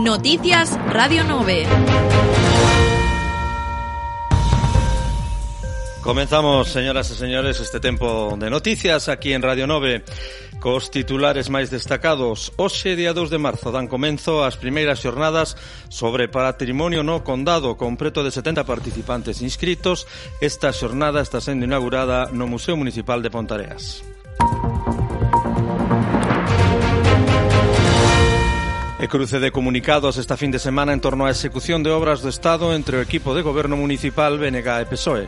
Noticias Radio 9. Comenzamos, señoras e señores, este tempo de noticias aquí en Radio 9. Cos titulares máis destacados, hoxe día 2 de marzo dan comenzo as primeiras xornadas sobre patrimonio no condado, con preto de 70 participantes inscritos. Esta xornada está sendo inaugurada no Museo Municipal de Pontareas. cruce de comunicados esta fin de semana en torno á execución de obras do Estado entre o equipo de goberno municipal BNG e PSOE.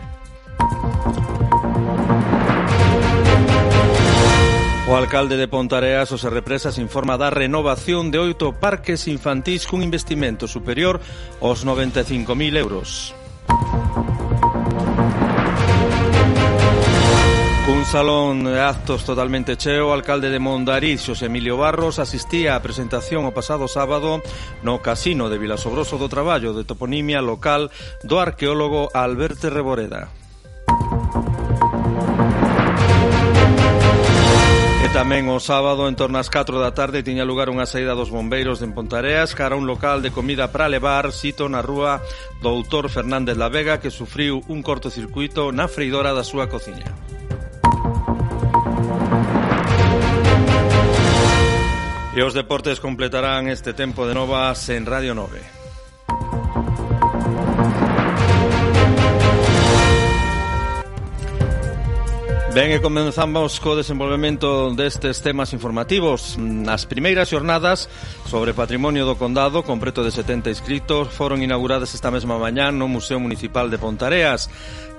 O alcalde de Pontareas, José Represas, informa da renovación de oito parques infantís cun investimento superior aos 95.000 euros. Un salón de actos totalmente cheo, alcalde de Mondariz, Xosé Emilio Barros, asistía á presentación o pasado sábado no Casino de Vilasobroso do Traballo de toponimia local do arqueólogo Alberto Reboreda. tamén o sábado en torno ás 4 da tarde tiña lugar unha saída dos bombeiros de Pontareas cara a un local de comida para levar sito na rúa Doutor Fernández La Vega que sufriu un cortocircuito na freidora da súa cociña. E os deportes completarán este tempo de novas en Radio 9. Ben, e comenzamos co desenvolvemento destes temas informativos. Nas primeiras xornadas sobre patrimonio do condado, con preto de 70 inscritos, foron inauguradas esta mesma mañá no Museo Municipal de Pontareas.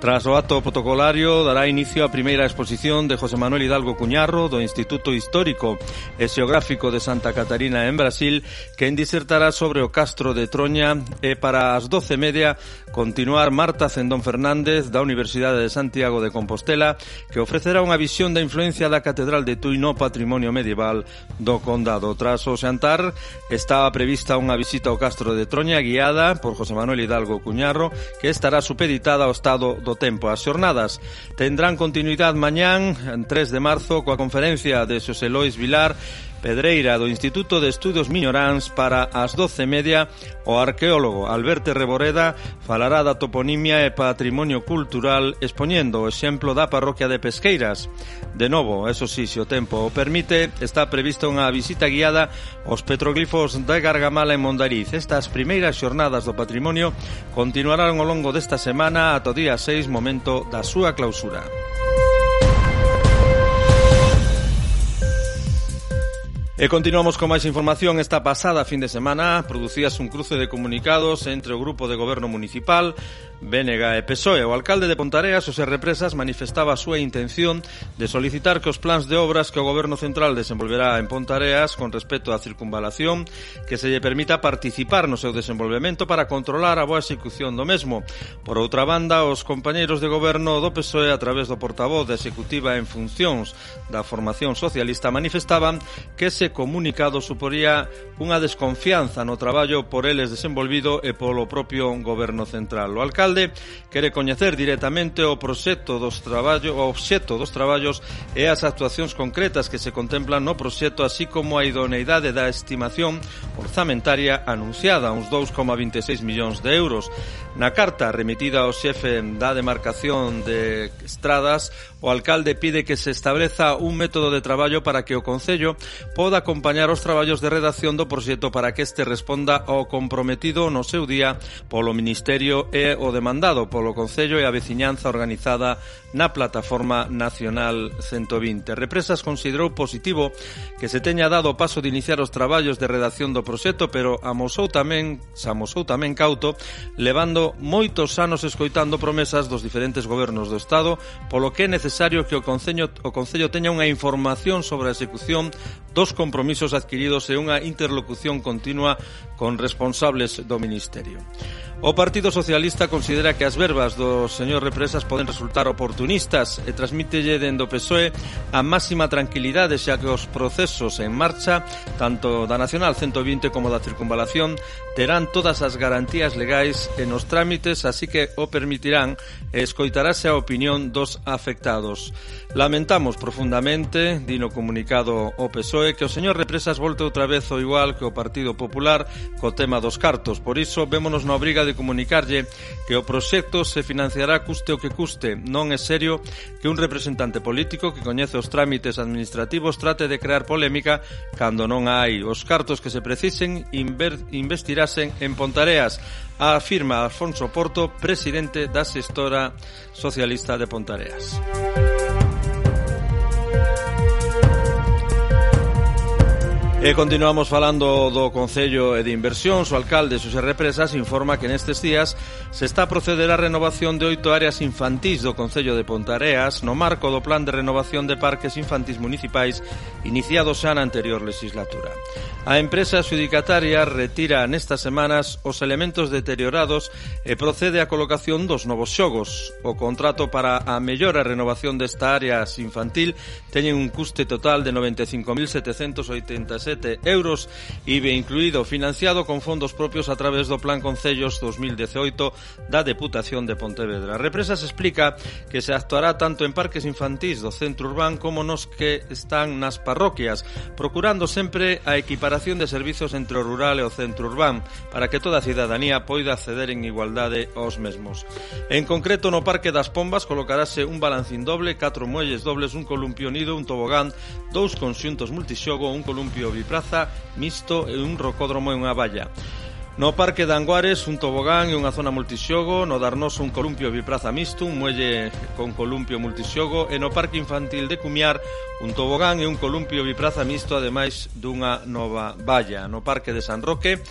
Tras o acto protocolario dará inicio a primeira exposición de José Manuel Hidalgo Cuñarro do Instituto Histórico e Xeográfico de Santa Catarina en Brasil que disertará sobre o Castro de Troña e para as doce media continuar Marta Zendón Fernández da Universidade de Santiago de Compostela que ofrecerá unha visión da influencia da Catedral de Tui no patrimonio medieval do Condado. Tras o xantar estaba prevista unha visita ao Castro de Troña guiada por José Manuel Hidalgo Cuñarro que estará supeditada ao Estado do tempo. As xornadas tendrán continuidade mañán, 3 de marzo, coa conferencia de Xosé Lois Vilar Pedreira do Instituto de Estudos Miñoráns para as 12:30 o arqueólogo Alberto Reboreda falará da toponimia e patrimonio cultural expoñendo o exemplo da parroquia de Pesqueiras. De novo, eso sí, se o tempo o permite, está prevista unha visita guiada aos petroglifos de Gargamala en Mondariz. Estas primeiras xornadas do patrimonio continuarán ao longo desta semana ata o día 6, momento da súa clausura. E continuamos con máis información. Esta pasada fin de semana producías un cruce de comunicados entre o grupo de goberno municipal BNG e PSOE. O alcalde de Pontareas, José Represas, manifestaba a súa intención de solicitar que os plans de obras que o Goberno Central desenvolverá en Pontareas con respecto á circunvalación que se lle permita participar no seu desenvolvemento para controlar a boa execución do mesmo. Por outra banda, os compañeiros de Goberno do PSOE a través do portavoz da Executiva en funcións da formación socialista manifestaban que ese comunicado suporía unha desconfianza no traballo por eles desenvolvido e polo propio Goberno Central. O alcalde alcalde quere coñecer directamente o proxecto dos traballos, o obxecto dos traballos e as actuacións concretas que se contemplan no proxecto, así como a idoneidade da estimación orzamentaria anunciada, uns 2,26 millóns de euros. Na carta remitida ao xefe da demarcación de Estradas, O alcalde pide que se estableza un método de traballo para que o Concello poda acompañar os traballos de redacción do proxecto para que este responda ao comprometido no seu día polo Ministerio e o demandado polo Concello e a veciñanza organizada na plataforma nacional 120. Represas considerou positivo que se teña dado o paso de iniciar os traballos de redacción do proxecto, pero amosou tamén, se amosou tamén cauto, levando moitos anos escoitando promesas dos diferentes gobernos do Estado, polo que é necesario que o Concello, o Concello teña unha información sobre a execución dos compromisos adquiridos e unha interlocución continua con responsables do Ministerio. O Partido Socialista considera que as verbas do señor Represas poden resultar oportunas oportunistas e transmítelle dende o PSOE a máxima tranquilidade xa que os procesos en marcha tanto da Nacional 120 como da Circunvalación terán todas as garantías legais e nos trámites así que o permitirán e escoitarase a opinión dos afectados. Lamentamos profundamente, dino comunicado o PSOE, que o señor Represas volte outra vez o igual que o Partido Popular co tema dos cartos. Por iso, vémonos na obriga de comunicarlle que o proxecto se financiará custe o que custe, non é serio que un representante político que coñece os trámites administrativos trate de crear polémica cando non hai os cartos que se precisen investirasen en Pontareas, afirma Alfonso Porto, presidente da xestora Socialista de Pontareas. E continuamos falando do Concello e de Inversións. O alcalde Xosé Represas informa que nestes días se está a proceder a renovación de oito áreas infantís do Concello de Pontareas no marco do Plan de Renovación de Parques Infantís Municipais iniciado xa na anterior legislatura. A empresa adjudicataria retira nestas semanas os elementos deteriorados e procede a colocación dos novos xogos. O contrato para a mellora renovación desta área infantil teñen un custe total de 95.786 euros IBE incluído, financiado con fondos propios a través do Plan Concellos 2018 da Deputación de Pontevedra. A represa se explica que se actuará tanto en parques infantís do centro urbán como nos que están nas parroquias, procurando sempre a equiparación de servizos entre o rural e o centro urbán, para que toda a cidadanía poida acceder en igualdade aos mesmos. En concreto, no Parque das Pombas colocarase un balancín doble, catro muelles dobles, un columpio nido, un tobogán, dous conxuntos multixogo, un columpio vivo Praza mixto e un rocódromo e unha valla. No Parque de Anguares, un tobogán e unha zona multixogo, no Darnoso un columpio bipraza mixto, un muelle con columpio multixogo e no Parque Infantil de Cumiar un tobogán e un columpio bipraza mixto ademais dunha nova valla. No Parque de San Roque,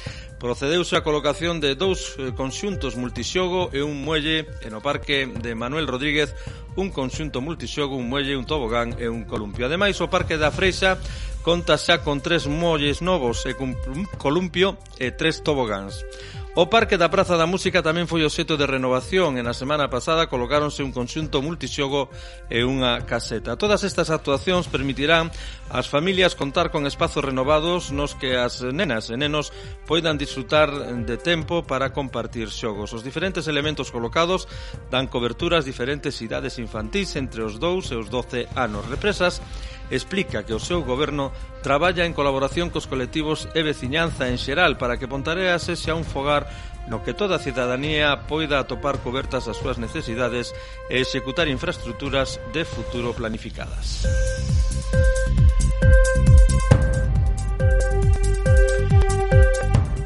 procedeuse a colocación de dous eh, conxuntos multixogo e un muelle e no parque de Manuel Rodríguez un conxunto multixogo, un muelle, un tobogán e un columpio. Ademais, o Parque da Freixa conta xa con tres molles novos e cun columpio e tres tobogáns. O Parque da Praza da Música tamén foi obxeto de renovación e na semana pasada colocáronse un conxunto multixogo e unha caseta. Todas estas actuacións permitirán ás familias contar con espazos renovados nos que as nenas e nenos poidan disfrutar de tempo para compartir xogos. Os diferentes elementos colocados dan coberturas diferentes idades infantís entre os 2 e os 12 anos. Represas explica que o seu goberno traballa en colaboración cos colectivos e veciñanza en xeral para que Pontareas sexa un fogar no que toda a cidadanía poida atopar cobertas as súas necesidades e executar infraestructuras de futuro planificadas.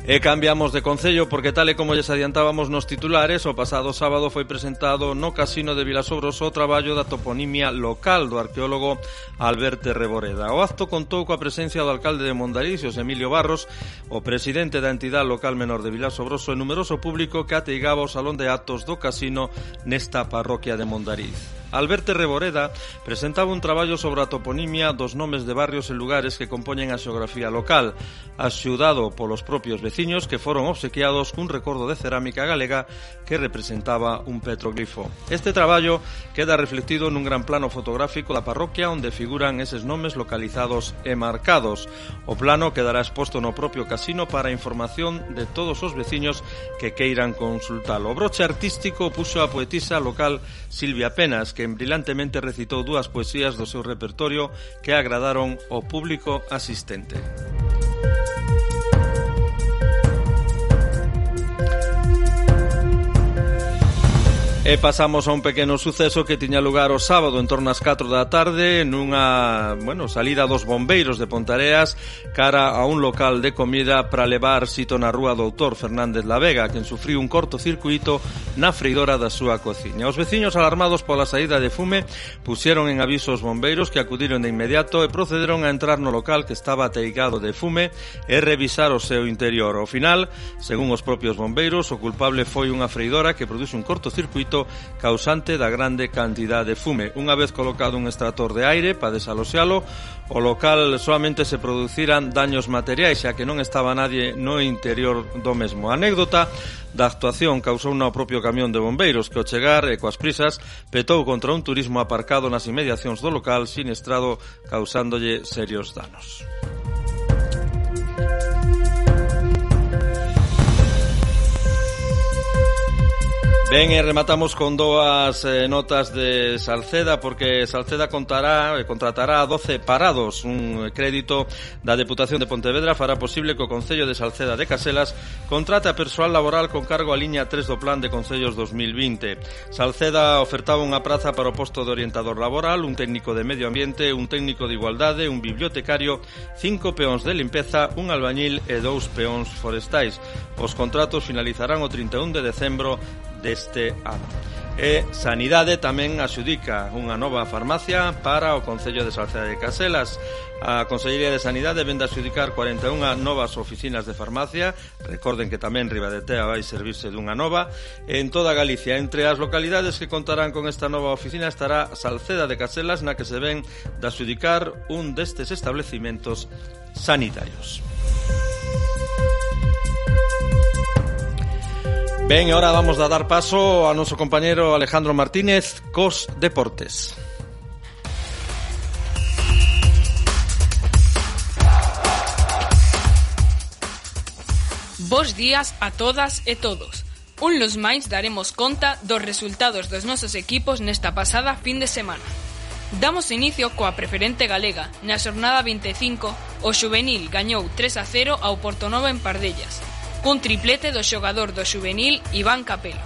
E cambiamos de concello porque tal e como lles adiantábamos nos titulares, o pasado sábado foi presentado no Casino de Vilasobroso o traballo da toponimia local do arqueólogo Alberto Reboreda. O acto contou coa presencia do alcalde de Mondariz, Emilio Barros, o presidente da entidade local menor de Vilasobroso e numeroso público que ateigaba o salón de actos do casino nesta parroquia de Mondariz. Alberto Reboreda presentaba un traballo sobre a toponimia dos nomes de barrios e lugares que compoñen a xeografía local, axudado polos propios veciños que foron obsequiados cun recordo de cerámica galega que representaba un petroglifo. Este traballo queda reflectido nun gran plano fotográfico da parroquia onde figuran eses nomes localizados e marcados. O plano quedará exposto no propio casino para información de todos os veciños que queiran consultalo. O broche artístico puxo a poetisa local Silvia Penas, que brillantemente recitou dúas poesías do seu repertorio que agradaron ao público asistente. E pasamos a un pequeno suceso que tiña lugar o sábado en torno ás 4 da tarde nunha, bueno, salida dos bombeiros de Pontareas cara a un local de comida para levar sito na rúa Doutor Fernández La Vega, quen sufriu un corto circuito na freidora da súa cociña. Os veciños alarmados pola saída de fume pusieron en aviso os bombeiros que acudiron de inmediato e procederon a entrar no local que estaba ateigado de fume e revisar o seu interior. Ao final, según os propios bombeiros, o culpable foi unha freidora que produce un corto circuito efecto causante da grande cantidad de fume. Unha vez colocado un extractor de aire para desaloxalo, o local solamente se producirán daños materiais, xa que non estaba nadie no interior do mesmo. A anécdota da actuación causou no propio camión de bombeiros que ao chegar e coas prisas petou contra un turismo aparcado nas inmediacións do local sinestrado causándolle serios danos. Ben, e eh, rematamos con dúas eh, notas de Salceda porque Salceda contará eh, contratará 12 parados, un eh, crédito da Deputación de Pontevedra fará posible que o Concello de Salceda de Caselas contrate a persoal laboral con cargo a liña 3 do Plan de Concellos 2020. Salceda ofertaba unha praza para o posto de orientador laboral, un técnico de medio ambiente, un técnico de igualdade, un bibliotecario, cinco peóns de limpeza, un albañil e dous peóns forestais. Os contratos finalizarán o 31 de decembro deste ano. E Sanidade tamén axudica unha nova farmacia para o Concello de Salceda de Caselas. A Consellería de Sanidade vende axudicar 41 novas oficinas de farmacia. Recorden que tamén Ribadetea vai servirse dunha nova en toda Galicia. Entre as localidades que contarán con esta nova oficina estará Salceda de Caselas, na que se ven de axudicar un destes establecimentos sanitarios. Ben, ahora vamos a dar paso a noso compañero Alejandro Martínez cos deportes. Bos días a todas e todos. Un los máis daremos conta dos resultados dos nosos equipos nesta pasada fin de semana. Damos inicio coa preferente galega. Na xornada 25, o Xuvenil gañou 3 a 0 ao Portonova en Pardellas cun triplete do xogador do juvenil Iván Capelo.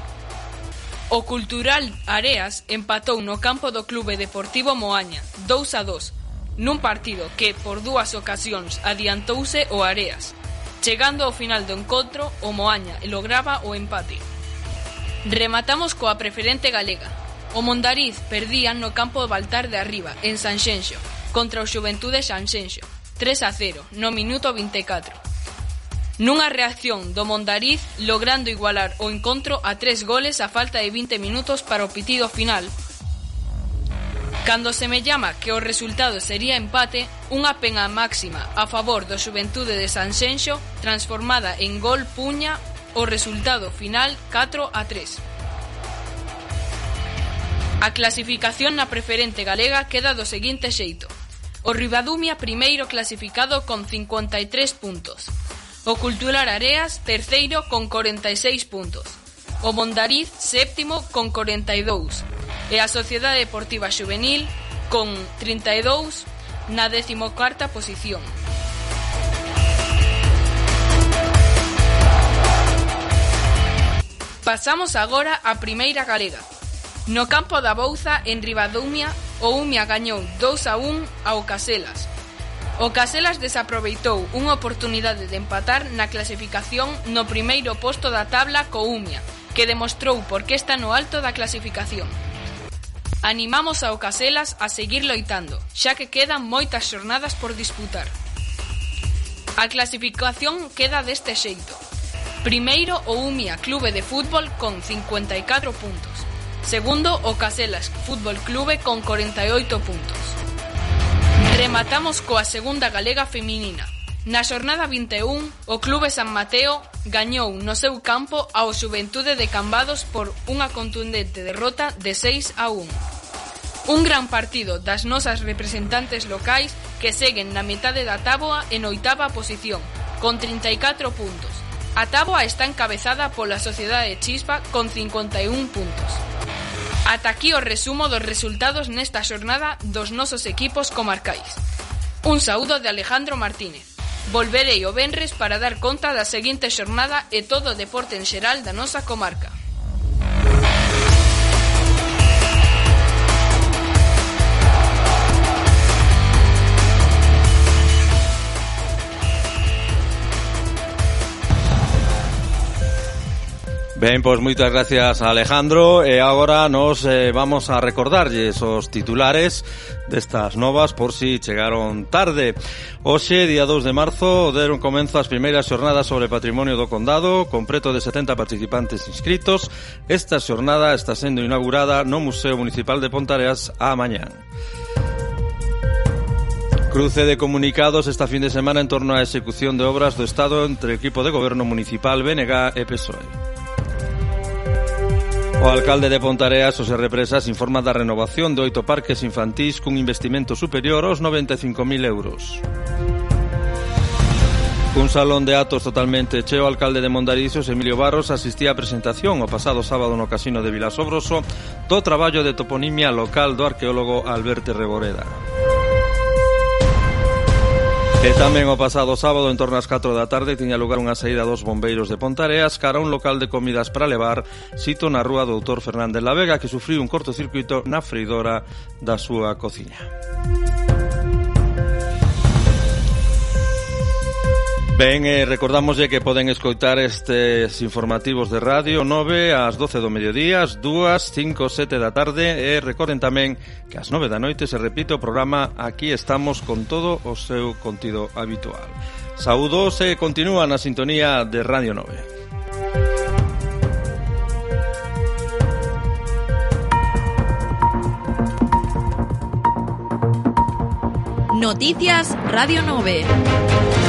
O Cultural Areas empatou no campo do Clube Deportivo Moaña, 2 a 2, nun partido que por dúas ocasións adiantouse o Areas. Chegando ao final do encontro, o Moaña lograba o empate. Rematamos coa preferente galega. O Mondariz perdía no campo de Baltar de Arriba, en Sanxenxo, contra o Xuventude Sanxenxo, 3 a 0, no minuto 24 nunha reacción do Mondariz logrando igualar o encontro a tres goles a falta de 20 minutos para o pitido final. Cando se me llama que o resultado sería empate, unha pena máxima a favor do Xuventude de Sanxenxo transformada en gol puña o resultado final 4 a 3. A clasificación na preferente galega queda do seguinte xeito. O Ribadumia primeiro clasificado con 53 puntos. O Cultural Areas terceiro con 46 puntos. O Mondariz séptimo con 42 e a Sociedade Deportiva Xuvenil con 32 na 14ª posición. Pasamos agora á primeira galega. No campo da Bouza, en Ribadumia, o Umia gañou 2 a 1 ao Caselas, O Caselas desaproveitou unha oportunidade de empatar na clasificación no primeiro posto da tabla co Umia, que demostrou por que está no alto da clasificación. Animamos ao Caselas a seguir loitando, xa que quedan moitas xornadas por disputar. A clasificación queda deste xeito. Primeiro o Umia Clube de Fútbol con 54 puntos. Segundo o Caselas Fútbol Clube con 48 puntos. Rematamos coa segunda galega feminina. Na xornada 21, o Clube San Mateo gañou no seu campo ao Xuventude de Cambados por unha contundente derrota de 6 a 1. Un gran partido das nosas representantes locais que seguen na metade da táboa en oitava posición, con 34 puntos. A táboa está encabezada pola Sociedade de Chispa con 51 puntos. Ata aquí o resumo dos resultados nesta xornada dos nosos equipos comarcais. Un saúdo de Alejandro Martínez. Volverei o Benres para dar conta da seguinte xornada e todo o deporte en xeral da nosa comarca. Ben, pois moitas gracias a Alejandro eh, e agora nos eh, vamos a recordarlles os titulares destas novas por si chegaron tarde. Hoxe, día 2 de marzo, deron comenzo as primeiras xornadas sobre patrimonio do condado, con preto de 70 participantes inscritos. Esta xornada está sendo inaugurada no Museo Municipal de Pontareas a mañán. Cruce de comunicados esta fin de semana en torno á execución de obras do Estado entre o equipo de goberno municipal BNG e PSOE. O alcalde de Pontareas, José Represas, informa da renovación de oito parques infantís cun investimento superior aos 95.000 euros. Un salón de atos totalmente cheo, alcalde de Mondarizos, Emilio Barros, asistía á presentación o pasado sábado no casino de Vilasobroso do traballo de toponimia local do arqueólogo Alberto Reboreda. E tamén o pasado sábado en torno ás 4 da tarde tiña lugar unha saída dos bombeiros de Pontareas cara a un local de comidas para levar sito na rúa Doutor Fernández La Vega que sufriu un cortocircuito na freidora da súa cociña. Ben, eh, recordamoslle que poden escoitar estes informativos de radio 9 ás 12 do mediodía, ás 2, 5, 7 da tarde e recorden tamén que ás 9 da noite se repite o programa Aquí estamos con todo o seu contido habitual. Saúdos e continúa na sintonía de Radio 9. Noticias Radio 9.